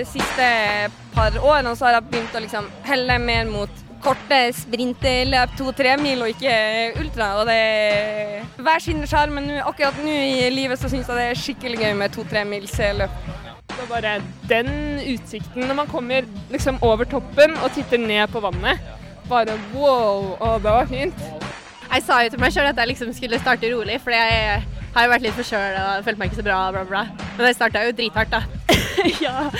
de siste par årene så har jeg begynt å liksom helle mer mot korte sprinterløp, to-tre mil, og ikke ultra. Og det er Hver sin sjarm, men akkurat nå i livet så syns jeg det er skikkelig gøy med to-tre mils løp. Det er bare den utsikten når man kommer liksom over toppen og titter ned på vannet. Bare wow, å det var fint. Jeg sa jo til meg sjøl at jeg liksom skulle starte rolig, for jeg har jo vært litt forkjøla og følte meg ikke så bra, bla, bla. Men det starta jo drithardt, da. ja,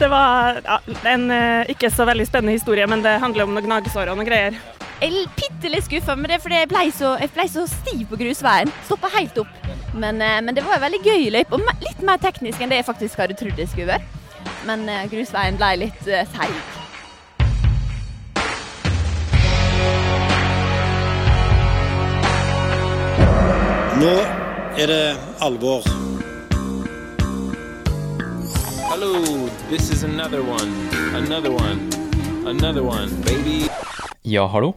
det var ja, en uh, ikke så veldig spennende historie, men det handler om noen gnagsår og noen greier. Jeg er bitte litt skuffa, men det er fordi jeg ble så, jeg ble så stiv på grusveien. Stoppa helt opp. Men, uh, men, det var en veldig gøy løype, og litt mer teknisk enn det jeg faktisk hadde trodd det skulle være. Men uh, grusveien ble litt seig. Nå er det alvor. Hello, this is another one, another one, another one, baby. Ja, hallo.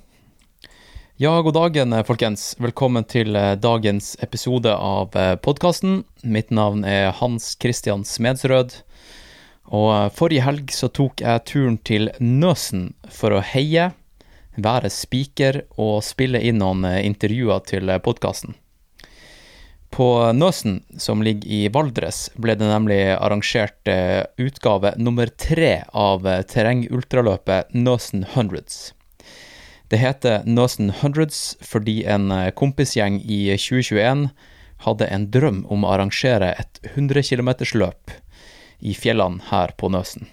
Ja, god dagen, folkens. Velkommen til eh, dagens episode av eh, podkasten. Mitt navn er Hans Christian Smedsrød. Og eh, forrige helg så tok jeg turen til Nøsen for å heie, være spiker og spille inn noen intervjuer til podkasten. På Nøsen, som ligger i Valdres, ble det nemlig arrangert eh, utgave nummer tre av eh, terrengultraløpet Nøsen Hundreds. Det heter Nøsen Hundreds fordi en eh, kompisgjeng i 2021 hadde en drøm om å arrangere et 100 km-løp i fjellene her på Nøsen.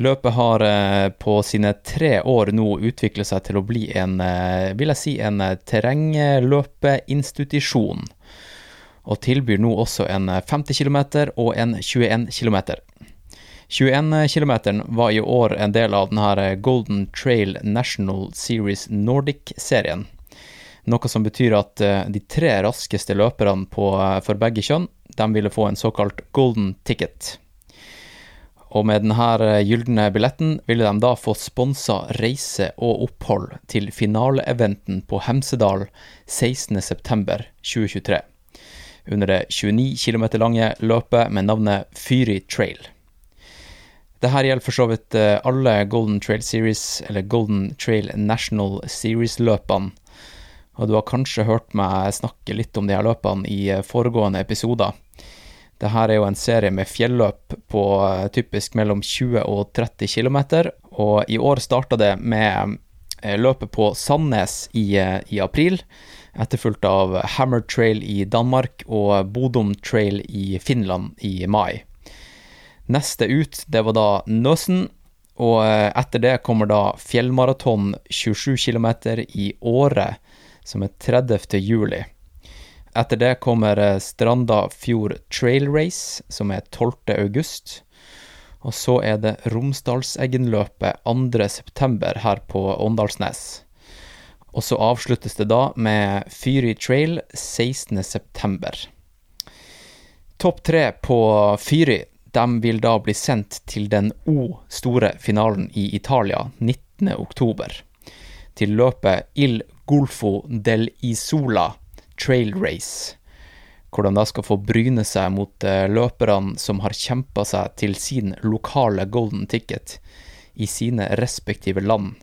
Løpet har på sine tre år nå utviklet seg til å bli en, vil jeg si, en terrengløpeinstitusjon og tilbyr nå også en 50 km og en 21 km. 21 km var i år en del av denne Golden Trail National Series Nordic-serien. Noe som betyr at eh, de tre raskeste løperne eh, for begge kjønn de ville få en såkalt golden ticket. Og med denne eh, gylne billetten ville de da få sponsa reise og opphold til finaleeventen på Hemsedal 16.9.2023 under det 29 km lange løpet med navnet Fyri Trail. Dette gjelder for så vidt eh, alle Golden Trail Series, eller Golden Trail National Series-løpene. Og du har kanskje hørt meg snakke litt om de her løpene i eh, foregående episoder. Dette er jo en serie med fjelløp på eh, typisk mellom 20 og 30 km, og i år starta det med løpet på Sandnes i, i april etterfulgt av Hammer Trail i Danmark og Bodom Trail i Finland i mai. Neste ut, det var da Nøsen, og eh, etter det kommer da fjellmaraton 27 km i Åre, som er 30. juli. Etter det kommer eh, Stranda Fjord Trail Race, som er 12. august. Og så er det Romsdalseggenløpet 2. september her på Åndalsnes. Og så avsluttes det da med Fyri Trail 16.9. Topp tre på Fyri de vil da bli sendt til den O-store finalen i Italia 19.10. Til løpet Il Golfo del Isola Trail Race, hvor de da skal få bryne seg mot eh, løperne som har kjempa seg til sin lokale golden ticket i sine respektive land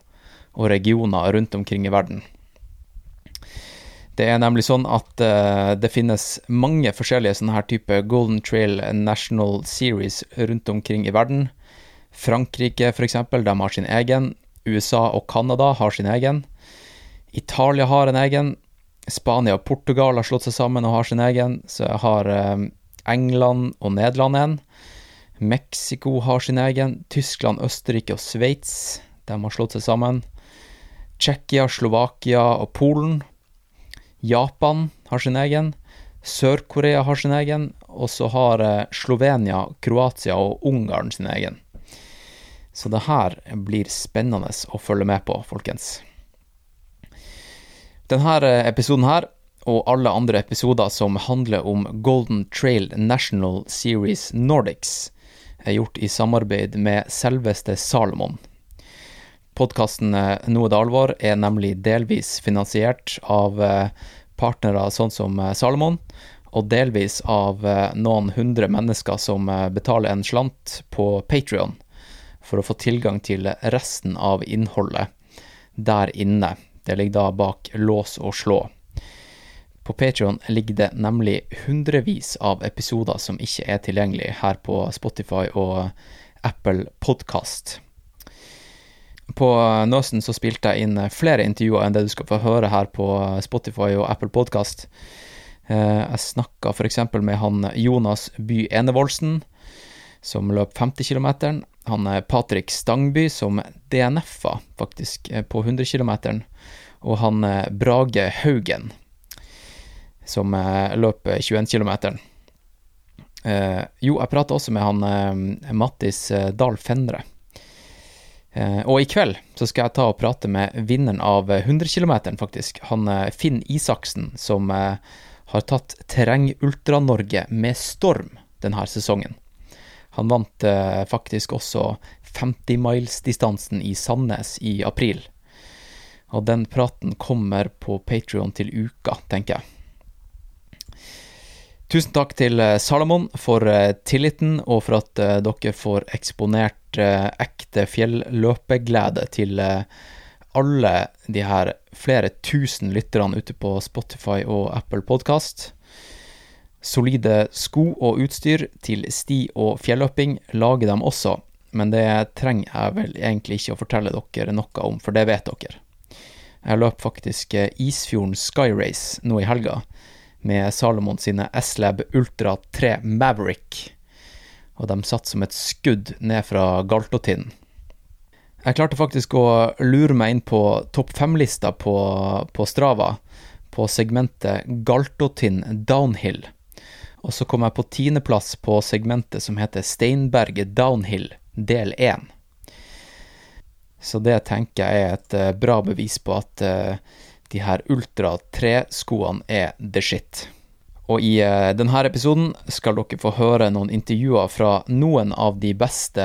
og regioner rundt omkring i verden. Det er nemlig sånn at uh, det finnes mange forskjellige sånne her type Golden Trail National Series rundt omkring i verden. Frankrike, f.eks., de har sin egen. USA og Canada har sin egen. Italia har en egen. Spania og Portugal har slått seg sammen og har sin egen. Så har uh, England og Nederland en. Mexico har sin egen. Tyskland, Østerrike og Sveits, de har slått seg sammen. Tsjekkia, Slovakia og Polen. Japan har sin egen. Sør-Korea har sin egen. Og så har eh, Slovenia, Kroatia og Ungarn sin egen. Så det her blir spennende å følge med på, folkens. Denne eh, episoden her, og alle andre episoder som handler om Golden Trail National Series Nordics, er gjort i samarbeid med selveste Salomon. Podkasten eh, Nå er det alvor er nemlig delvis finansiert av eh, partnere sånn som eh, Salomon, og delvis av noen hundre mennesker som betaler en slant på Patrion for å få tilgang til resten av innholdet der inne. Det ligger da bak lås og slå. På Patrion ligger det nemlig hundrevis av episoder som ikke er tilgjengelig her på Spotify og Apple Podkast. På Nøsen så spilte jeg inn flere intervjuer enn det du skal få høre her på Spotify og Apple Podkast. Jeg snakka f.eks. med han Jonas By Enevoldsen, som løp 50 km. Han Patrick Stangby, som DNF-a faktisk på 100 km. Og han Brage Haugen, som løp 21 km. Eh, jo, jeg prata også med han eh, Mattis eh, Dahl Fenre. Og i kveld så skal jeg ta og prate med vinneren av 100 km, faktisk. Han Finn Isaksen, som har tatt Terreng Ultra-Norge med storm denne sesongen. Han vant faktisk også 50-milesdistansen i Sandnes i april. Og den praten kommer på Patrion til uka, tenker jeg. Tusen takk til Salomon for tilliten, og for at dere får eksponert ekte fjelløpeglede til alle de her flere tusen lytterne ute på Spotify og Apple Podkast. Solide sko og utstyr til sti og fjelløping lager dem også, men det trenger jeg vel egentlig ikke å fortelle dere noe om, for det vet dere. Jeg løp faktisk Isfjorden Sky Race nå i helga med Salomon sine S-Lab Ultra 3 Maverick, og de satt som et skudd ned fra Galtotinnen. Jeg klarte faktisk å lure meg inn på topp fem-lista på, på, Strava, på segmentet Galtotind Downhill. Og så kom jeg på tiendeplass på segmentet som heter Steinberget Downhill, del 1. Så det tenker jeg er et uh, bra bevis på at uh, de her Ultra 3-skoene er the shit. Og i uh, denne episoden skal dere få høre noen intervjuer fra noen av de beste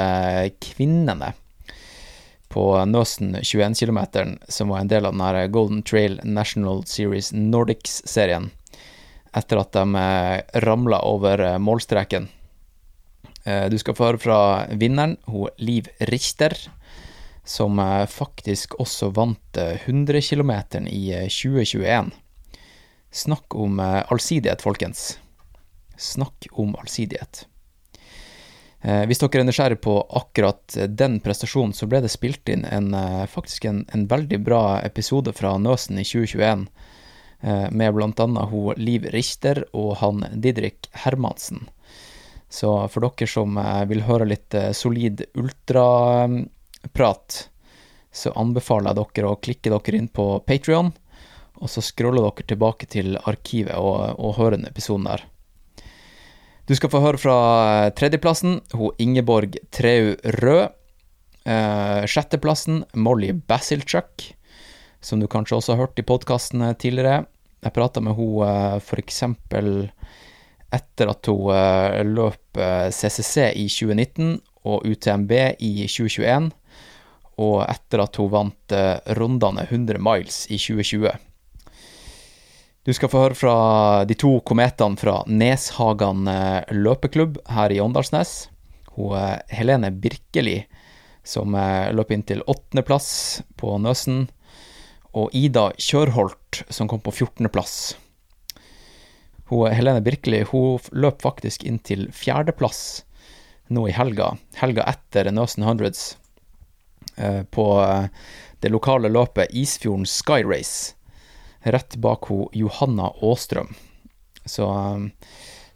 kvinnene på Nøsen 21 km, som var en del av denne Golden Trail National Series Nordics-serien, etter at de uh, ramla over målstreken. Du skal få høre fra vinneren, hun Liv Richter som faktisk også vant 100 km i 2021. Snakk om allsidighet, folkens. Snakk om allsidighet. Hvis dere er nysgjerrig på akkurat den prestasjonen, så ble det spilt inn en, faktisk en, en veldig bra episode fra Nøsen i 2021, med hun Liv Richter og han Didrik Hermansen. Så for dere som vil høre litt solid ultraprat, så anbefaler jeg dere å klikke dere inn på Patrion, og så scroller dere tilbake til arkivet og, og hører den episoden der. Du skal få høre fra tredjeplassen, hun Ingeborg Treu Rød. Eh, sjetteplassen, Molly Basilchuk, som du kanskje også har hørt i podkasten tidligere. Jeg prata med hun eh, f.eks. etter at hun eh, løp CCC i 2019 og UTMB i 2021 og etter at hun vant eh, rundene 100 miles i 2020. Du skal få høre fra de to kometene fra Neshagan eh, løpeklubb her i Åndalsnes. Hun er Helene Birkeli, som løp inn til åttendeplass på Nøsen. Og Ida Kjørholt, som kom på fjortendeplass. Helene Birkeli hun løp faktisk inn til fjerdeplass nå i helga, helga etter Nøsen Hundreds. Eh, på eh, det lokale løpet Isfjorden Sky Race, rett bak ho Johanna Aastrøm. Så um,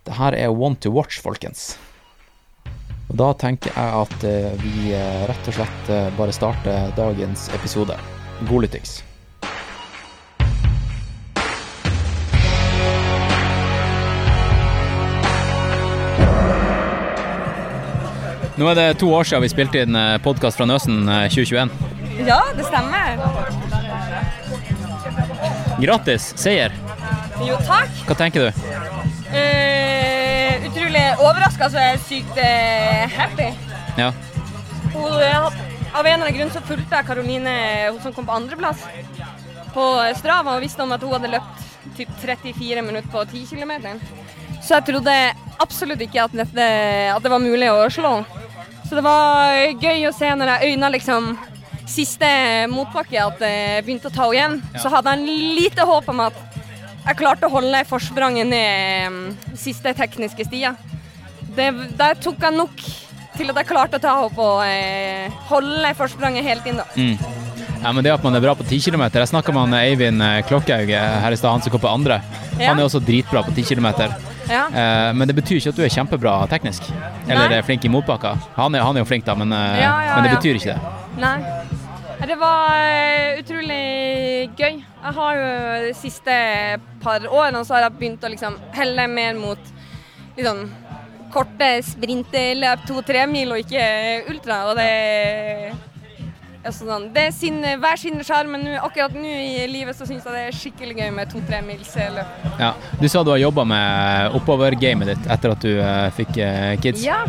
det her er one to watch, folkens. Og da tenker jeg at vi rett og slett bare starter dagens episode. God lyttings. Nå er det to år siden vi spilte inn eh, podkast fra Nøsen 2021. Eh, ja, det stemmer. Gratis seier. Jo, takk. Hva tenker du? Uh, utrolig overraska, så er jeg sykt uh, happy. Ja. Hun, av en eller annen grunn så fulgte jeg Karoline, hun som kom på andreplass, på Strava og visste om at hun hadde løpt typ 34 minutter på 10 km. Så jeg trodde absolutt ikke at, dette, at det var mulig å slå. Så det var gøy å se når jeg øyna liksom siste motbakke at jeg begynte å ta igjen. Så hadde jeg lite håp om at jeg klarte å holde forspranget ned mm, siste tekniske stia. Det, der tok jeg nok til at jeg klarte å ta opp og eh, holde forspranget helt inn. da. Mm. Ja, men det at man er bra på 10 km Jeg snakka med Eivind eh, Klokkhaug eh, her i stad, han som kom på andre. Ja. Han er også dritbra på 10 km. Ja. Uh, men det betyr ikke at du er kjempebra teknisk. Eller Nei. er flink i motbakker. Han han er jo flink, da, men, uh, Ja, ja, men det betyr ikke det. Nei. Det var eh, utrolig gøy. Jeg har jo de siste par årene så har jeg begynt å liksom helle mer mot liksom korte sprinterløp, to-tre mil, og ikke ultra. Og det sånn, Det er sin, hver sin sjarm, men akkurat nå i livet så syns jeg det er skikkelig gøy med to-tre mils løp. Ja. Du sa du har jobba med oppovergamet ditt etter at du uh, fikk uh, kids. Ja.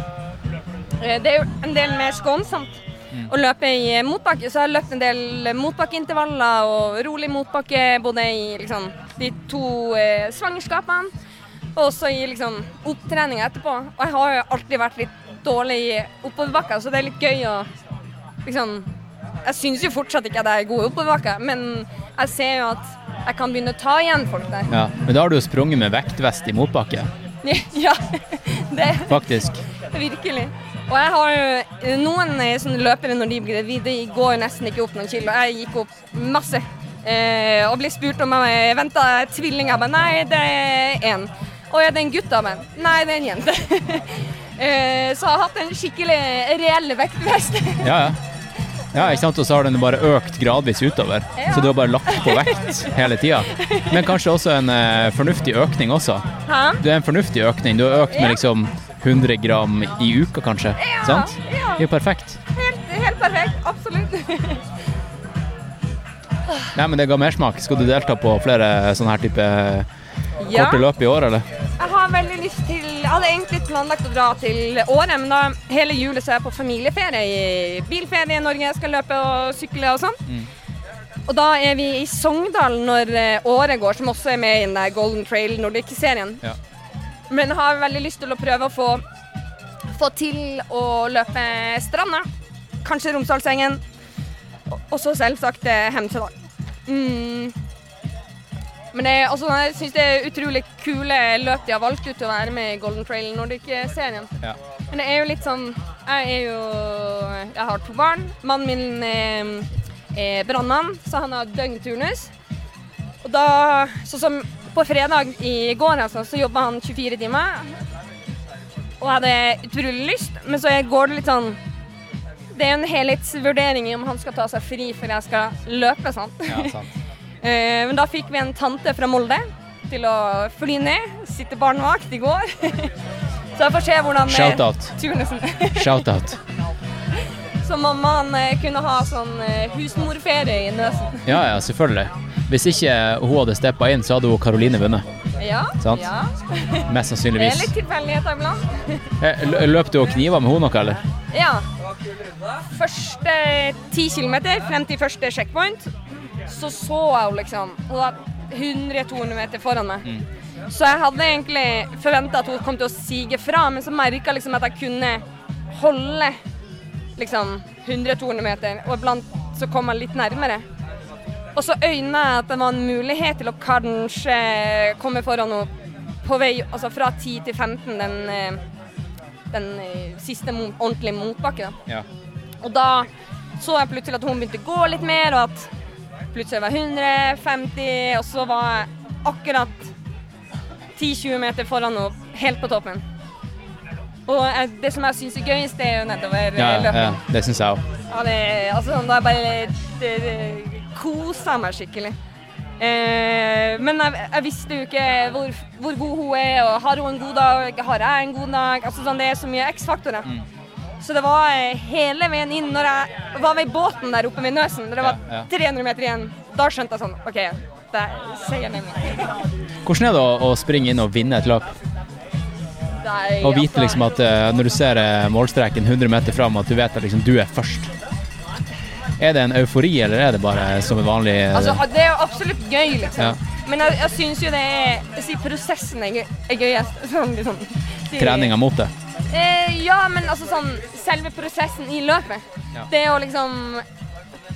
Eh, Det er jo en del mer skånsomt å løpe i motbakke, så jeg har løpt en del motbakkeintervaller og rolig motbakke både i liksom, de to uh, svangerskapene og også i liksom, opptreninga etterpå. Og jeg har jo alltid vært litt dårlig i oppoverbakker, så det er litt gøy å liksom Jeg syns jo fortsatt ikke at jeg er god i oppoverbakker, men jeg ser jo at jeg kan begynne å ta igjen folk der. Ja. Men da har du jo sprunget med vektvest i motbakke, Ja, det faktisk. Virkelig. Og jeg har jo noen eh, sånne løpere når de blir gravide, de går jo nesten ikke opp noen kilo. Jeg gikk opp masse. Eh, og ble spurt om jeg venta tvillinger. Jeg bare nei, det er én. Og er det en gutt? da, men nei, det er en jente. eh, så jeg har hatt en skikkelig reell vektvest. Ja, ja. Ja, ikke sant? Og så har den bare økt gradvis utover. Ja. Så du har bare lagt på vekt hele tida. Men kanskje også en eh, fornuftig økning også. Hæ? Du er en fornuftig økning. Du har økt med Ja. liksom 100 gram i uka, kanskje. Sant? ja. Det er jo perfekt. Helt, helt perfekt. Absolutt. Nei, men det ga mersmak. Skal du delta på flere sånne her type Ja. korte løp i år, eller? Jeg har veldig lyst til Jeg hadde egentlig planlagt å dra til Åre, men da hele julet så er jeg på familieferie i bilferie i Norge. Jeg skal løpe og sykle og sånn. Mm. Og da er vi i Sogndal når eh, Åre går, som også er med i den der Golden Trail Nordic-serien. Ja. Men har veldig lyst til å prøve å få, få til å løpe Stranda. Kanskje Romsdalsengen. Og- Og så selvsagt eh, Hemsedal. Mm. Men er- altså, jeg syns det er utrolig kule løp de har valgt ut til å være med i Golden Trail Nordic-serien. Ja. Men det er jo litt sånn Jeg er jo Jeg har to barn. Mannen min er, er brannmann, så han har døgnturnus. Og da Sånn som på fredag i går, altså, så jobba han 24 timer. Og hadde utrolig lyst, men så går det litt sånn Det er en helhetsvurdering i om han skal ta seg fri før jeg skal løpe. sant? Ja, sant. Eh, men da fikk vi en tante fra Molde til å fly ned. Sitte barnevakt i går. Så jeg får se hvordan eh, Shout-out. turnusen Shout-out. Så mammaen eh, kunne ha sånn husmorferie i Nøsen. Ja, ja, selvfølgelig. Hvis ikke hun hadde steppa inn, så hadde hun Karoline vunnet. Ja, Sant. ja. Mest Det er litt tilfeldigheter iblant. Lø- Løp du og kniva med henne noe, eller? Ja. Første ti kilometer frem til første checkpoint, så så jeg henne liksom Hun var 100-200 meter foran meg. Så jeg hadde egentlig forventa at hun kom til å sige fra, men så merka liksom at jeg kunne holde liksom 100-200 meter, og iblant så kom jeg litt nærmere. Og så øyna jeg at det var en mulighet til å kanskje komme foran henne på vei altså fra 10 til 15, den, eh, den eh, siste ordentlige motbakken. Ja. Og da så jeg plutselig at hun begynte å gå litt mer, og at plutselig var 150, og så var jeg akkurat 10-20 meter foran henne, helt på toppen. Og det som jeg syns er gøyest, det er jo nedover Ja, eh, løpet. ja, det syns jeg òg. Ja, det, altså, da jeg bare det, det, kosa meg skikkelig. Eh, men jeg, jeg visste jo ikke hvor, hvor god hun er, og har hun en god dag, har jeg en god dag? Altså, sånn, det er så mye X-faktorer. Så det var eh, hele veien inn når jeg var ved båten der oppe ved Nøsen, det var Ja, ja. 300 meter igjen, da skjønte jeg sånn OK, det er seieren er min. Hvordan er det å, å springe inn og vinne et løp? Og vite liksom at eh, når du ser eh, målstreken 100 meter fram, at du vet at liksom du er først. Er det en eufori, eller er det bare som en vanlig Altså, det er jo absolutt gøy, liksom. Ja. Men jeg, jeg syns jo det er jeg sier prosessen er, gøy, er gøyest. Sånn, liksom. Treninga mot det? Eh, ja, men altså sånn Selve prosessen i løpet. Ja. Det å liksom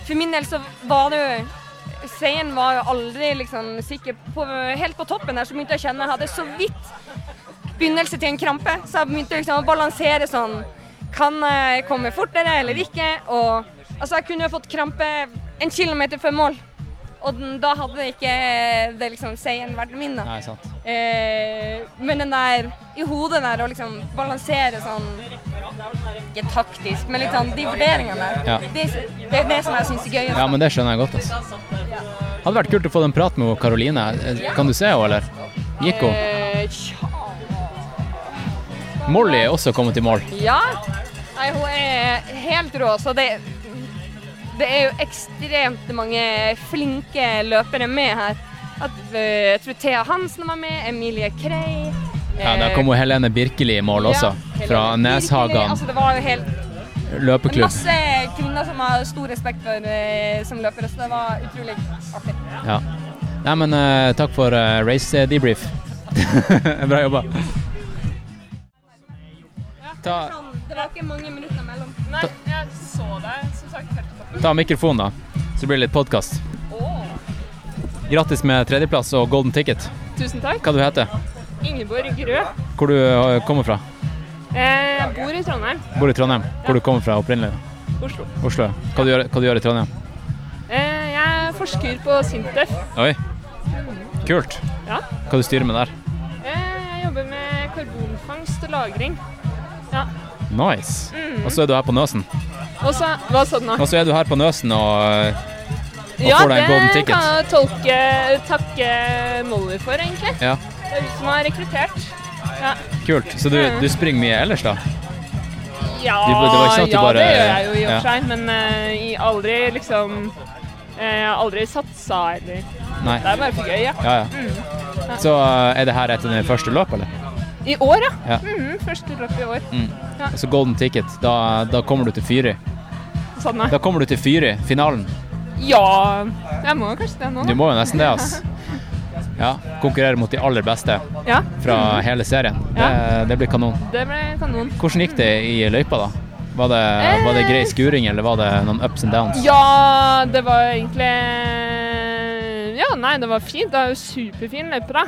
For min del så var det jo Seieren var jo aldri liksom sikker på Helt på toppen der så begynte jeg å kjenne Jeg hadde så vidt begynnelse til en krampe, så jeg begynte liksom å balansere sånn Kan jeg komme fortere eller ikke? Og altså, jeg kunne jo fått krampe en kilometer før mål. Og den, da hadde ikke det liksom seieren vært min, da. Nei, sant. Eh, men den der i hodet der å liksom balansere sånn Ikke taktisk, men litt sånn de vurderingene der. Ja. Det, det er det som jeg syns er gøy. Ja, men det skjønner jeg godt. Altså. Hadde vært kult å få en prat med Karoline. Kan du se henne, eller? Gikk hun? Eh, Molly er også kommet i mål. ja. Nei, hun er helt rå, så det Det er jo ekstremt mange flinke løpere med her. At, eh, jeg tror Thea Hansen var med, Emilie Krei. Ja, Da kom hun Helene Birkeli i mål også, fra Neshagan Altså, det var jo helt løpeklubb. Masse kvinner som har stor respekt for eh, som løpere, så det var utrolig artig. Ja. Nei, men uh, takk for uh, race debrief. Bra jobba. Ta, Det var ikke mange minutter mellom. Nei, jeg så deg som sagt. Ta mikrofonen, da, så blir det litt podkast. Grattis med tredjeplass og golden ticket. Tusen takk. Hva du heter Ingeborg Rød. Hvor du eh, kommer fra? Eh, Jeg bor i Trondheim, Bor i Trondheim. Hvor du kommer fra opprinnelig? Oslo. Oslo. Hva du gjør, hva du gjør i Trondheim? Eh, Jeg er forsker på Sintef. Oi. Kult. Ja. Hva du styrer med der? Eh, Jeg jobber med karbonfangst og -lagring. Ja. Nice. Mm. Og så er du her på Nøsen. Og så Hva sa du nå? Og så er du her på Nøsen og, eh, og Ja, får deg en golden det kan jeg tolke, takke Molly for, egentlig. Ja, Det er hun som har rekruttert. Ja, kult. Så du, Mhm. du springer mye ellers, da? ja, Du- det sånn ja bare- det gjør jeg jo i og for seg, men uh, aldri liksom eh, Jeg har aldri satsa eller Nei. Det er bare for gøy, ja. Ja, ja. Mm. Så eh, er det her etter den første løp, eller? I år, ja. Ja. Mhm, første løp i år. Mm. Ja. Så golden ticket, da, da kommer du til Fyri. Sånn. Da kommer du til Fyri, finalen. Ja, jeg må kanskje det nå. Du må jo nesten det, ass. Ja, konkurrere mot de aller beste Ja. fra hele serien. Det, det blir kanon. Det ble kanon. Hvordan gikk det i løypa, da? Var det, var det grei skuring, eller var det noen ups and downs? Ja, det var egentlig Ja, nei, det var fint. Det er jo superfin løype, da.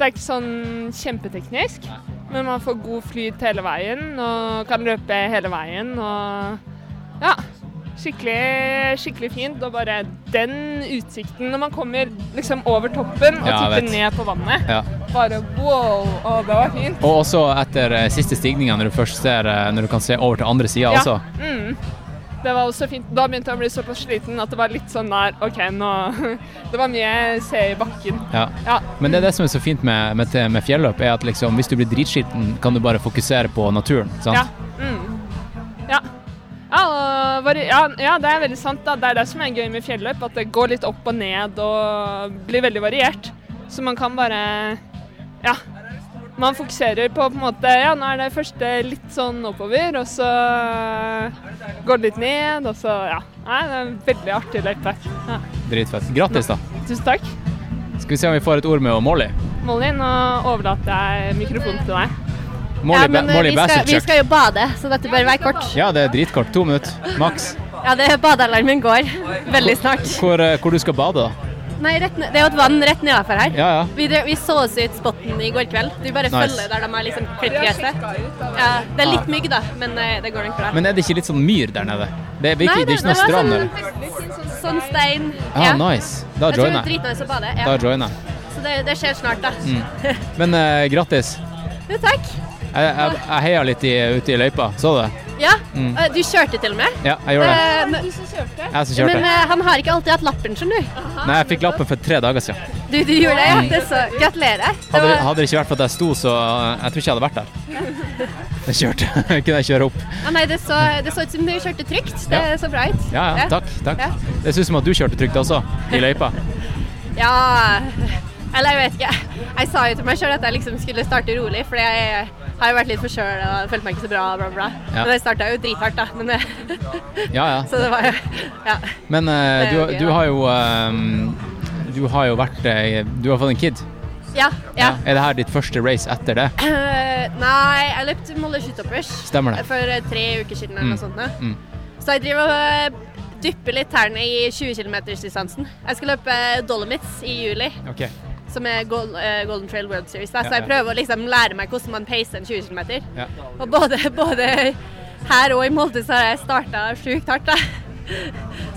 Det er ikke sånn kjempeteknisk, men man får god flyt hele veien og kan løpe hele veien og Ja. Skikkelig, skikkelig fint. Og bare den utsikten når man kommer liksom over toppen og Ja, titter ned på vannet. Ja. Bare wow! Å, det var fint. Og også etter eh, siste stigninga, når du først ser eh, Når du kan se over til andre sida Ja. også. Mm. Det var også fint. Da begynte jeg å bli såpass sliten at det var litt sånn der OK, nå Det var mye se i bakken. Ja. Ja. Men det er det som er så fint med, med, med fjelløp, er at liksom, hvis du blir dritskitten, kan du bare fokusere på naturen. Sant? Ja. Mm. Ja. Ja, og ja, ja, det er veldig sant. da. Det er det som er gøy med fjelløp, at det går litt opp og ned og blir veldig variert. Så man kan bare Ja. Man fokuserer på på en måte Ja, nå er det første litt sånn oppover, og så går det litt ned, og så Ja. Nei, det er en veldig artig løype. Ja. Dritfett. Grattis, da. Tusen takk. Skal vi se om vi får et ord med Molly. Molly, nå overlater jeg mikrofonen til deg. Molly, ja, men eh, Molly vi, skal, vi skal jo bade, så dette bør være kort. Ja, det er dritkort. To minutter, maks. Ja, det badealarmen går veldig snart. Hvor, hvor, hvor du skal bade, da? Nei, rett ned, det er jo et vann rett nedafor her. Ja, ja. Vi, vi så oss ut spotten i går kveld. Du bare Nice. følger der de har liksom klippet gresset. Ja, det er litt mygg, da, men eh, det går nok bra. Men er det ikke litt sånn myr der nede? Det er, Nei, ikke, det er ikke noe strand, sånn, eller? sånn stein. Ah, nice. Da Jeg tror det er å bade. Ja. Da joiner jeg. Så det, det skjer snart, da. Mm. Men uh, grattis. Jo, takk. Jeg, jeg, jeg heia litt i, ute i løypa. Så du det? Ja, Mm. eh, du kjørte til og med. Ja, jeg gjorde det. Eh, men- Jeg som kjørte. Men eh, han har ikke alltid hatt lappen, skjønner du. Nei, jeg fikk lappen for tre dager siden. Du, du gjorde det, ja. Mm. Det så, gratulerer. Det Hadde, hadde det ikke vært for at jeg sto, så eh, jeg tror ikke jeg hadde vært der. Jeg kjørte. Kunne jeg kjøre opp. Ah, nei, det så, det så ut som du kjørte trygt. Det Ja. så bra ut. Ja, ja, takk. takk. Ja. Det ser ut som at du kjørte trygt også, i løypa. Ja Eller jeg vet ikke. Jeg sa jo til meg sjøl at jeg liksom skulle starte rolig, for jeg har jo vært litt for sjøl og følte meg ikke så bra, bla, bla. Ja. Men det starta jo drithardt, da. Men Ja, ja. så det var jo Ja. Men uh, er du, du har jo um, Du har jo vært eh, Du har fått en kid. Ja. ja. Er det her ditt første race etter det? Uh, nei, jeg løp Molde det. for eh, tre uker siden eller Mm. noe sånt. Mm. Så jeg driver og eh, dypper litt tærne i 20 km-distansen. Jeg skal løpe Dolomites i juli, Ok. Som er eh, Golden Trail World Series. Da. Så jeg prøver å liksom lære meg hvordan man pacer en 20 km. Ja. Og både, både her og i Molde så har jeg starta sjukt hardt, da.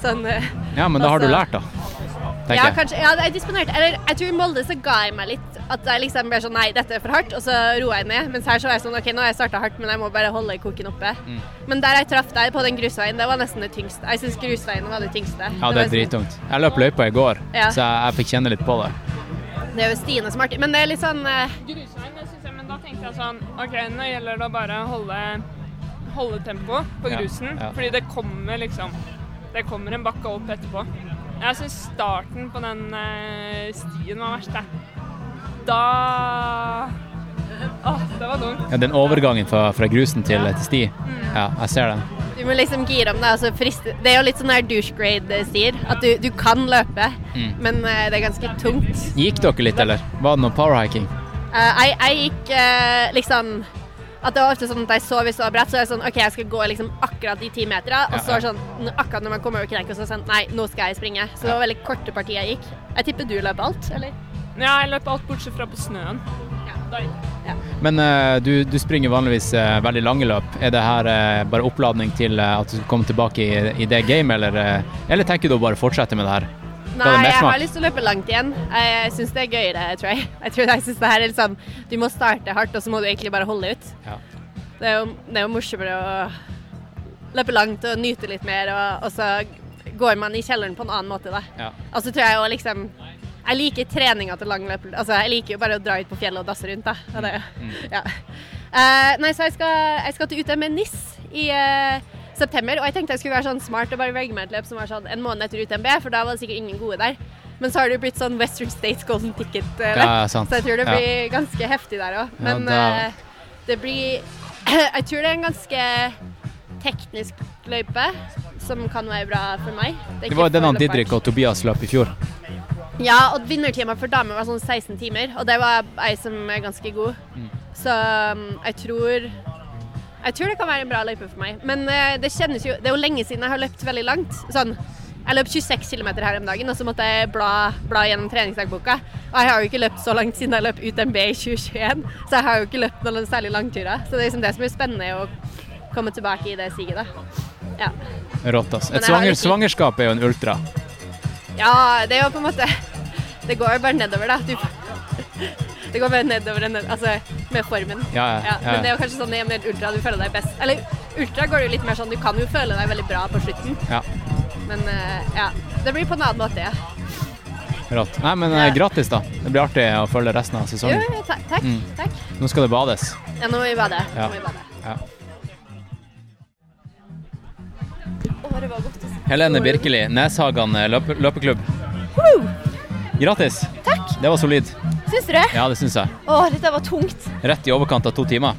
Sånn eh, Ja, men da har du Altså- lært, da. Tenker ja, kanskje. Ja, jeg disponerte. Eller jeg tror i Molde så ga jeg meg litt. At jeg liksom ble sånn nei, dette er for hardt, og så roa jeg ned. Mens her så var jeg sånn OK, nå har jeg starta hardt, men jeg må bare holde koken oppe. Mm. Men der jeg traff deg på den grusveien, det var nesten det tyngste. Jeg syns grusveien var det tyngste. Ja, det er var sånn- drittungt. Jeg løp løypa i går, Ja. så jeg, jeg fikk kjenne litt på det. Det er jo Stine som er artig. Men det er litt sånn eh, Grusveien, det syns jeg, men da tenkte jeg sånn OK, nå gjelder det å bare holde, holde tempo på Ja, grusen. ja. Fordi det kommer liksom Det kommer en bakke opp etterpå. Jeg syns starten på den eh, stien var verst, jeg. Da Åh, det var dumt. Ja, den overgangen fra, fra grusen til, til sti. Mm. Ja, jeg ser den. Du må liksom gire om deg. Altså friste. Det er jo litt sånn her douche grade-stier. At du, du kan løpe, Mm. men uh, det er ganske tungt. Gikk dere litt, eller? Var det noe powerhiking? Uh, jeg, jeg gikk uh, liksom at det var ofte sånn at jeg så i så bredt, så er det sånn OK, jeg skal gå liksom akkurat de ti meterne. Og Ja, så sånn, akkurat når man kommer over krenka, så er det sånn Nei, nå skal jeg springe. Så det var veldig korte partier jeg gikk. Jeg tipper du løp alt, eller? Ja, jeg løp alt bortsett fra på snøen. Men uh, du, du springer vanligvis uh, veldig lange løp. Er det her uh, bare oppladning til at du skal komme tilbake i, i det gamet, eller, eller tenker du å bare fortsette med det her? Det Nei, jeg har lyst til å løpe langt igjen. Jeg syns det er gøy, det, tror jeg. Jeg tror jeg synes det her er litt sånn Du må starte hardt, og så må du egentlig bare holde ut. Ja. Det er jo, det er jo morsommere å løpe langt og nyte litt mer, og, og så går man i kjelleren på en annen måte, da. Ja. Og så tror jeg jo liksom Jeg liker treninga til lang løp. Altså, jeg liker jo bare å dra ut på fjellet og dasse rundt, da. Det, ja. uh, nei, så jeg skal, jeg skal til UTM NIS i uh, september, og jeg tenkte jeg skulle være sånn smart og bare velge meg et løp som var sånn en måned etter UTMB, for da var det sikkert ingen gode der. Men så har det jo blitt sånn Western States Golden Ticket-løp, Ja, så jeg tror det Ja. blir ganske heftig der òg. Men da- uh, det blir Jeg tror det er en ganske teknisk løype som kan være bra for meg. er Det var den han Didrik og Tobias løp i fjor. Ja, og vinnertimer for damer var sånn 16 timer, og det var ei som er ganske god. Mm. Så um, jeg tror Jeg tror det kan være en bra løype for meg. Men eh, det kjennes jo Det er jo lenge siden jeg har løpt veldig langt. Sånn jeg løp 26 km her om dagen, og så måtte jeg bla, bla gjennom treningsdagboka. Og jeg har jo ikke løpt så langt siden jeg løp UTMB i 2021, så jeg har jo ikke løpt noen særlig langturer. Så det er liksom det som er spennende, å komme tilbake i det siget, da. Ja. Rått, ass. Et svanger, svangerskap er jo en ultra. Ja, det er jo på en måte Det går jo bare nedover, da. Du, det går bare nedover ned, altså, med formen. Ja, ja, ja. Men det er jo kanskje sånn i en ultra du føler deg best. Eller ultra går det jo litt mer sånn du kan jo føle deg veldig bra på slutten. Ja, Men eh, ja. Det blir på en annen måte, ja. rått. Nei, men eh, gratis, da. Det blir artig å følge resten av sesongen. jo, takk. Takk. Mm. takk. Nå skal det bades. Ja, nå må vi bade. Ja. Nå må vi bade. Ja. Året det var godt. Helene Birkeli, Neshagan eh, løpe, løpeklubb. Grattis. Takk. Det var solid. Syns du det? Ja, det syns jeg. Å, dette var tungt. Rett i overkant av to timer.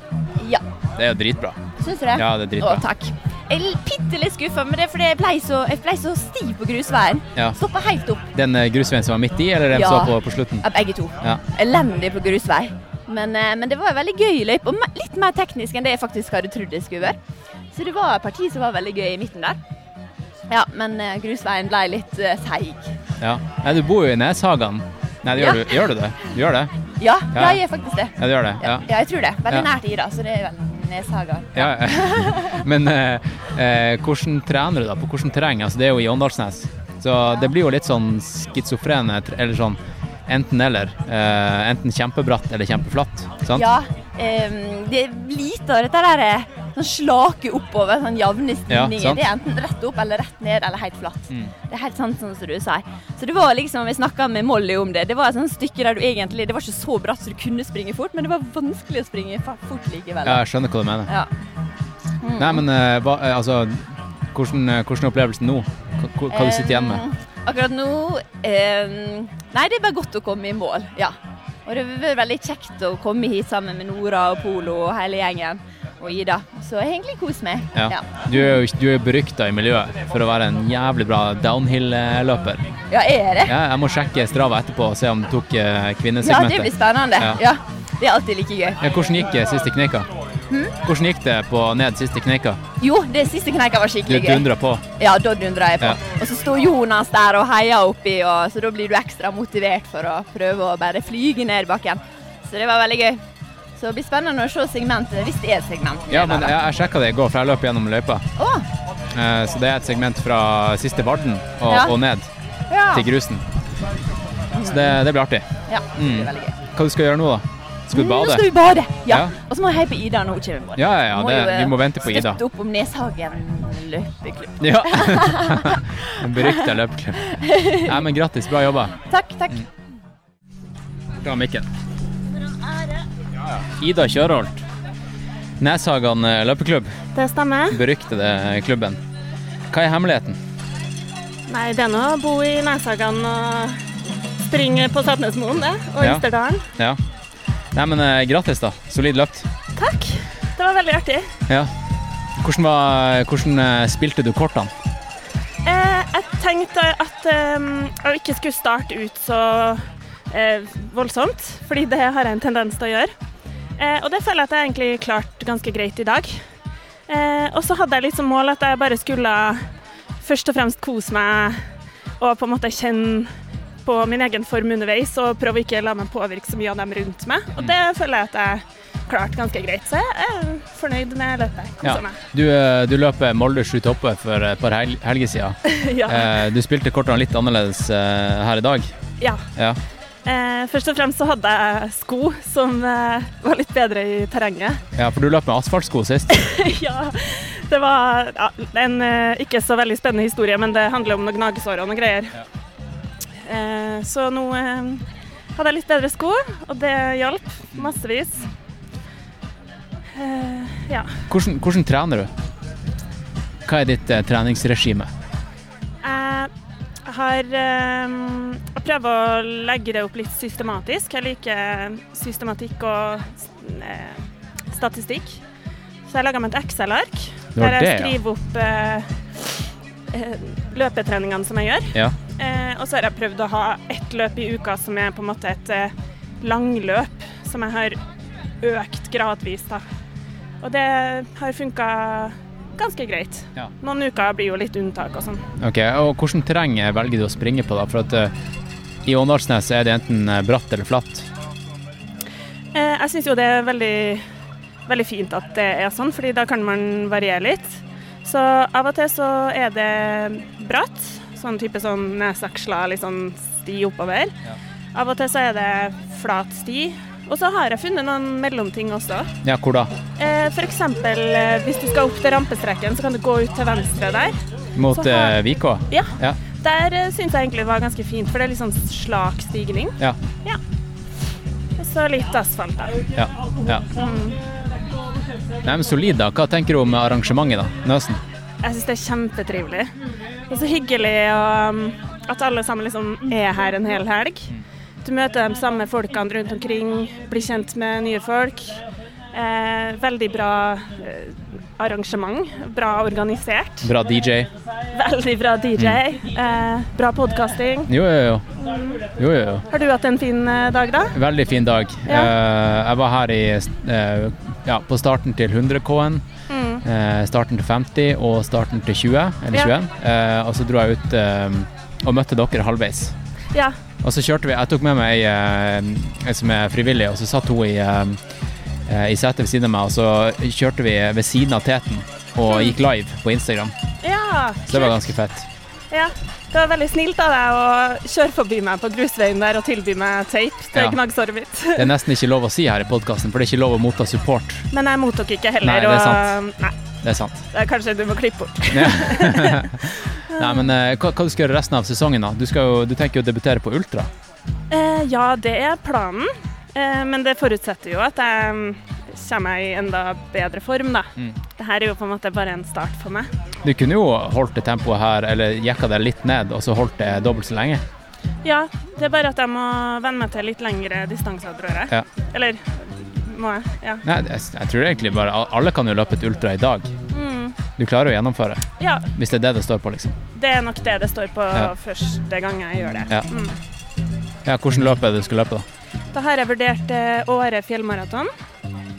Ja. Det er jo dritbra. Syns du det? Ja, det er dritbra. Å, takk. Jeg er bitte litt skuffa, men det er fordi jeg ble så, jeg ble så stiv på grusveien. Ja. Stoppa helt opp. Den eh, grusveien som var midt i, eller den Ja. som var på, på slutten? Ja, begge to. Ja. Elendig på grusvei. Men, eh, men det var en veldig gøy løype, og litt mer teknisk enn det jeg faktisk hadde trodd det skulle være. Så det var et parti som var veldig gøy i midten der. Ja, men eh, grusveien ble litt uh, seig. Ja. Nei, du bor jo i Neshagan. Nei, det gjør, Ja. du, gjør du det? Du gjør det? Ja, Ja. ja, jeg gjør faktisk det. Ja, du gjør det? Ja, Ja. ja jeg tror det. Veldig Ja. nært Ida, så det er vel Neshagan. ja. Men eh, eh, hvordan trener du da? På hvordan terreng? Altså, det er jo i Åndalsnes. Så det blir jo litt sånn skizofrene, eller sånn enten-eller. Eh, enten kjempebratt eller kjempeflatt. Sant? Ja, Um, det er lite av dette der eh, sånn slake oppover, sånn jevne stigninger. Ja, det er enten rett opp eller rett ned eller helt flatt. Mm. Det er helt sant sånn som du sier. Så det var liksom, vi snakka med Molly om det, det var et sånt stykke der du egentlig, det var ikke så bratt så du kunne springe fort, men det var vanskelig å springe fort likevel. Ja, jeg skjønner hva du mener. Ja. Mm. Nei, men uh, hva, eh, altså hvordan, eh, hvordan er opplevelsen nå? Hva, hva, du sitter igjen med? Akkurat nå um, Nei, det er bare godt å komme i mål. Ja. Og det har vært veldig kjekt å komme hit sammen med Nora og Polo og hele gjengen. Og Ida. Så jeg har egentlig kost meg. Ja. Du er jo du er berykta i miljøet for å være en jævlig bra downhill-løper. Ja, er det? Ja, jeg må sjekke Strava etterpå og se om du tok kvinnesegmentet. Ja, det blir spennende. Ja. Ja. Det er alltid like gøy. Ja, hvordan gikk eh, siste kneika? Hmm? Hvordan gikk det på ned siste kneika? Jo, det siste kneika var skikkelig gøy. Du dundra på. Ja, da dundra jeg på. Ja. Og så står Jonas der og heier oppi, og, så da blir du ekstra motivert for å prøve å bare flyge ned bakken. Så det var veldig gøy. Så det blir spennende å se segmentet, hvis det er et segment. Ja, men jeg, jeg sjekka det i går, for jeg løp gjennom løypa. Oh. Eh, så det er et segment fra siste Varden og, Ja. og ned ja. til grusen. Så det, det blir artig. ja, det Mm. blir veldig gøy. Hva du skal gjøre nå, da? Skal du bade? Nå skal vi bade. Ja. Ja. Og så må jeg heie på Ida når hun kommer. Ja, ja, ja, Må det, eh, vi må vente på Ida. Støtte opp om Neshagen løpeklubb. Ja. En berykta løpeklubb. Nei, men grattis, bra jobba. Takk, takk. Bra, Ida Kjørholt. Neshagan eh, løpeklubb, Det stemmer. beryktede klubben. Hva er hemmeligheten? Nei, det er nå å bo i Neshagan og springe på Setnesmoen, det. Og Ja. Østerdalen. Ja. Nei, men eh, grattis, da. Solid løpt. Takk. Det var veldig artig. Ja. Hvordan, var, hvordan eh, spilte du kortene? Eh, jeg tenkte at eh, jeg ikke skulle starte ut så eh, voldsomt, fordi det har jeg en tendens til å gjøre. Eh, og det føler jeg at jeg egentlig klarte ganske greit i dag. Eh, og så hadde jeg litt som mål at jeg bare skulle først og fremst kose meg og på en måte kjenne på min egen form underveis og prøve å ikke la meg påvirke så mye av dem rundt meg. Og det føler jeg at jeg klarte ganske greit. Så jeg er fornøyd med løpet. Ja. Meg. Du, eh, du løper Molde sju toppe for et par hel helger siden. ja. Eh, Du spilte kortene litt annerledes eh, her i dag. ja. Ja. Eh, først og fremst så hadde jeg sko som eh, var litt bedre i terrenget. ja, for du løp med asfaltsko sist. ja, det var ja, en eh, ikke så veldig spennende historie, men det handler om noen gnagsår og noen greier. Eh, så nå eh, hadde jeg litt bedre sko, og det hjalp massevis. Eh, ja. Hvordan, hvordan trener du? Hva er ditt eh, treningsregime? Jeg har Jeg prøver å legge det opp litt systematisk. Jeg liker systematikk og eh, statistikk. Så jeg laga meg et Excel-ark der jeg skriver opp eh, eh, løpetreningene som jeg gjør. Ja. Eh, og så har jeg prøvd å ha ett løp i uka som er på en måte et eh, langløp, som jeg har økt gradvis. da. Og det har funka ganske greit. Ja. Noen uker blir jo litt unntak og sånn. Ok, og Hvilket terreng velger du å springe på? da? For at eh, I Åndalsnes er det enten eh, bratt eller flatt. Eh, jeg syns jo det er veldig, veldig fint at det er sånn, fordi da kan man variere litt. Så av og til så er det bratt, sånn type sånn nesaksler, litt sånn sti oppover. Ja. Av og til så er det flat sti. Og så har jeg funnet noen mellomting også. Ja, hvor da? Eh, for eksempel eh, hvis du skal opp til rampestreken, så kan du gå ut til venstre der. Mot har- Vikå? Ja. Ja. Der uh, syns jeg egentlig det var ganske fint, for det er litt sånn slak stigning. Ja. Og så litt asfalt, da. ja. ja. Nei, men Solid, da. Hva tenker du om arrangementet, da? Nøsen? Jeg syns det er kjempetrivelig. Det er så hyggelig og, um, at alle sammen liksom er her en hel helg. Du møter de samme folkene rundt omkring, blir kjent med nye folk. Eh, veldig bra eh, arrangement. Bra organisert. Bra DJ? Veldig bra DJ. Eh, bra podkasting. Jo, jo, jo. jo, jo, jo. Har du hatt en fin eh, dag, da? Veldig fin dag. Ja. Eh, jeg var her i, eh, ja, på starten til 100K-en, Mm. eh, starten til 50 og starten til 20, eller Ja. 21. Eh, og så dro jeg ut og møtte dere halvveis. Ja. Og så kjørte vi, jeg tok med meg ei, som er frivillig, og så satt hun i, i setet ved siden av meg, og så kjørte vi ved siden av teten og gikk live på Instagram. ja Så det var ganske fett. Ja, det var veldig snilt av deg å kjøre forbi meg på grusveien der og tilby meg tape til Ja. gnagsåret mitt. Det er nesten ikke lov å si her i podkasten, for det er ikke lov å motta support. Men jeg mottok ikke heller. Nei, det er og, sant. Nei, Det er sant. det er kanskje du må klippe bort. Nei, men eh, hva, hva du skal gjøre resten av sesongen, da? Du, jo, du tenker jo å debutere på Ultra. Eh, ja, det er planen. Eh, men det forutsetter jo at jeg mm, kommer i enda bedre form, da. Mm. Det her er jo på en måte bare en start for meg. Du kunne jo holdt det tempoet her, eller jekka det litt ned, og så holdt det dobbelt så lenge. Ja, det er bare at jeg må venne meg til litt lengre distanser, tror jeg. Ja. Eller må jeg? Ja. Nei, jeg, jeg tror egentlig bare Alle kan jo løpe et ultra i dag. Mm. Du klarer å gjennomføre, ja, hvis det er det det står på, liksom. det er nok det det står på Ja. første gang jeg gjør det. Ja. Mm. Ja, Hvordan løp er det du skal løpe, da? Da har jeg vurdert eh, Åre fjellmaraton,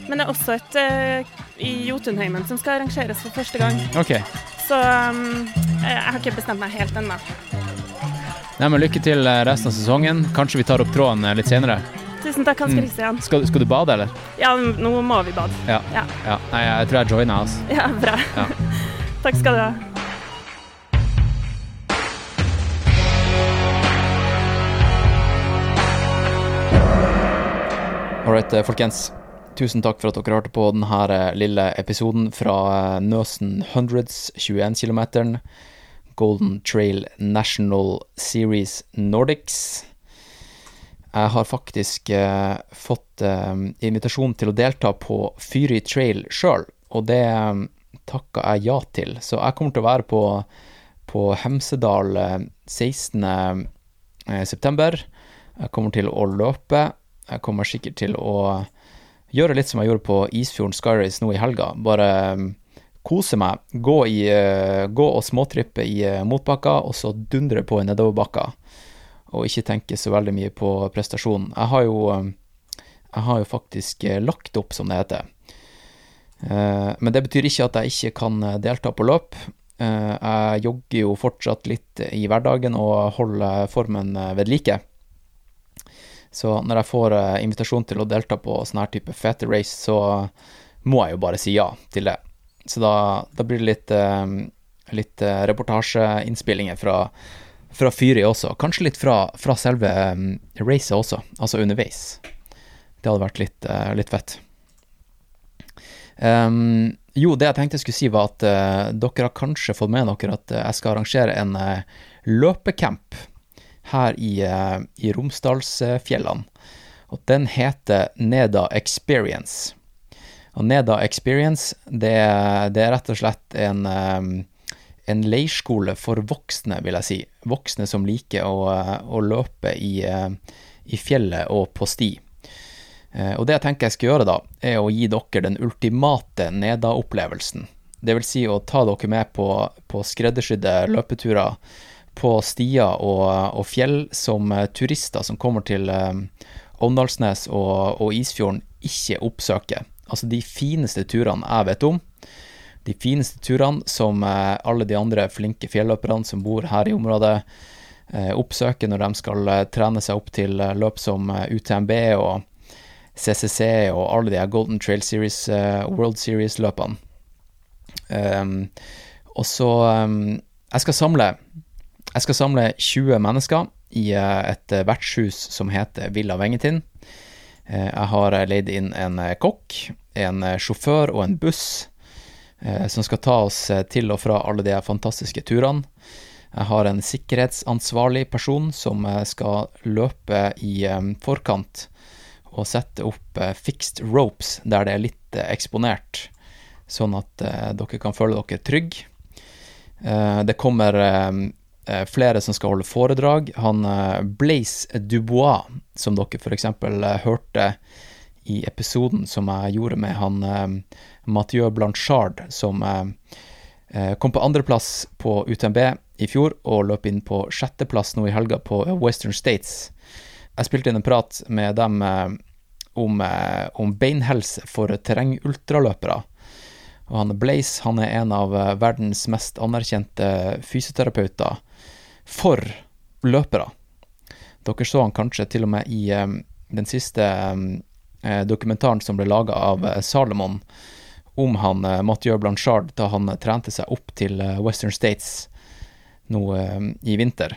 men det er også et eh, i Jotunheimen som skal arrangeres for første gang. Okay. Så um, jeg, har ikke bestemt meg helt ennå. Nei, men Lykke til eh, resten av sesongen. Kanskje vi tar opp tråden litt senere. Tusen takk, Hans Mm. Christian. Skal, skal du bade, eller? Ja, nå må vi bade. Ja. Ja. ja. Nei, jeg tror jeg joiner, altså. Ja, bra. Ja. takk skal du ha. Alright, eh, folkens. Tusen takk for at dere hørte på denne eh, lille episoden fra eh, Nøsen Hundreds 21 km. Golden Trail National Series Nordics. Jeg har faktisk eh, fått eh, invitasjon til å delta på Fyri Trail sjøl, og det eh, takka jeg ja til. Så jeg kommer til å være på, på Hemsedal eh, 16. eh, september. Jeg kommer til å løpe. Jeg kommer sikkert til å gjøre litt som jeg gjorde på Isfjorden Skyrace nå i helga. Bare um, kose meg. Gå, i, eh, gå og småtrippe i uh, motbakka, og så dundre på i nedoverbakka. Og ikke tenke så veldig mye på prestasjonen. Jeg har jo, um, jeg har jo faktisk eh, lagt opp, som det heter. Men det betyr ikke at jeg ikke kan delta på løp. Jeg jogger jo fortsatt litt i hverdagen og holder formen ved like. Så når jeg får eh, invitasjon til å delta på sånn her type fete race, så må jeg jo bare si ja til det. Så da, da blir det litt, eh, litt eh, reportasjeinnspillinger fra, fra Fyri også. Kanskje litt fra, fra selve racet også, altså underveis. Det hadde vært litt, litt fett. Um, jo, det jeg tenkte jeg skulle si, var at uh, dere har kanskje fått med dere at jeg skal arrangere en uh, løpecamp her i, eh, i Romsdalsfjellene. Og den heter Neda Experience. Og Neda Experience, det, det er rett og slett en, eh, en leirskole for voksne, vil jeg si. Voksne som liker å, eh, å løpe i, i fjellet og på sti. Og det jeg tenker jeg skal gjøre da, er å gi dere den ultimate Neda-opplevelsen. Det vil si å ta dere med på, på skreddersydde løpeturer på stier og, og fjell som eh, turister som kommer til eh, Åndalsnes og, og Isfjorden ikke oppsøker. Altså de fineste turene jeg vet om. De fineste turene som eh, alle de andre flinke fjelløperne som bor her i området, eh, oppsøker når de skal eh, trene seg opp til eh, løp som eh, UTMB og CCC og alle de Golden Trail Series, eh, World Series-løpene. Um, og så um, Jeg skal samle Jeg skal samle 20 mennesker i eh, et eh, vertshus som heter Villa Vengetin. Eh, jeg har leid inn en kokk, en sjåfør og en buss som skal ta oss til og fra alle de fantastiske turene. Jeg har en sikkerhetsansvarlig person som skal løpe i forkant og sette opp fixed ropes der det er litt eksponert, sånn at dere kan føle dere trygge. Det kommer flere som skal holde foredrag. Han eh, Blaise Dubois, som dere f.eks. Uh, hørte i episoden som jeg gjorde med han eh, Mathieu Blanchard, som eh, eh, kom på andreplass på UTMB i fjor og løp inn på sjetteplass nå i helga på Western States. Jeg spilte inn en prat med dem eh, om, eh, om beinhelse for terrengultraløpere. Og han Blaze han er en av eh, verdens mest anerkjente fysioterapeuter for løpere. Dere så han kanskje til og med i eh, den siste eh, dokumentaren som ble laga av eh, Salomon om han eh, Mathieu Blanchard da han eh, trente seg opp til eh, Western States nå eh, i vinter.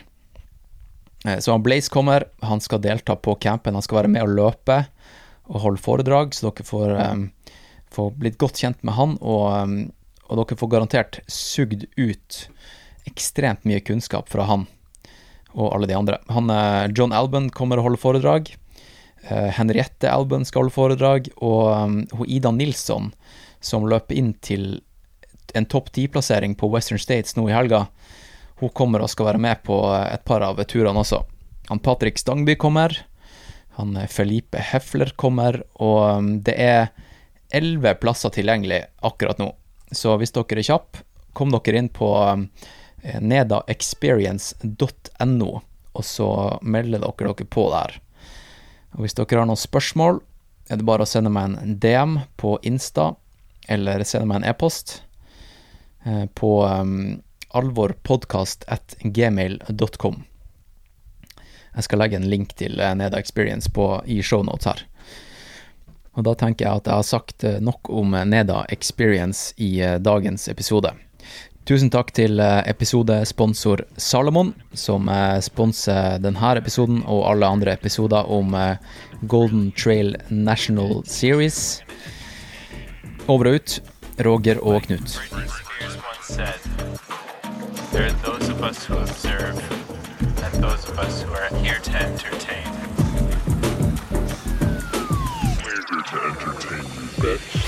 Eh, Så han Blaze kommer, han skal delta på campen, han skal være med og løpe og holde foredrag, så dere får, eh, får blitt godt kjent med han, og, eh, og dere får garantert sugd ut ekstremt mye kunnskap fra han og alle de andre. Han, eh, John Alban kommer og holder foredrag. Eh, Henriette Alban skal holde foredrag, og um, Ida Nilsson, som løper inn til en topp ti-plassering på Western States nå i helga, hun kommer og skal være med på et par av turene også. Han Patrick Stangby kommer. Han eh, Felipe Hefler kommer. Og um, det er elleve plasser tilgjengelig akkurat nå. Så hvis dere er kjappe, kom dere inn på um, nedaexperience.no, og så melder dere dere på der. Og hvis dere har noen spørsmål, er det bare å sende meg en DM på Insta, eller sende meg en e-post eh, på um, alvorpodkast.gmail.com. Jeg skal legge en link til eh, Neda Experience på, i shownotes her. Og da tenker jeg at jeg har sagt eh, nok om Neda Experience i dagens episode. Tusen takk til eh, episodesponsor Salomon, som eh, sponser denne episoden og alle andre episoder om eh, Golden Trail National Series. Over og ut, Roger og Knut. There are those of us who observe, and those of us who are here to entertain. We're here to entertain you, bitch.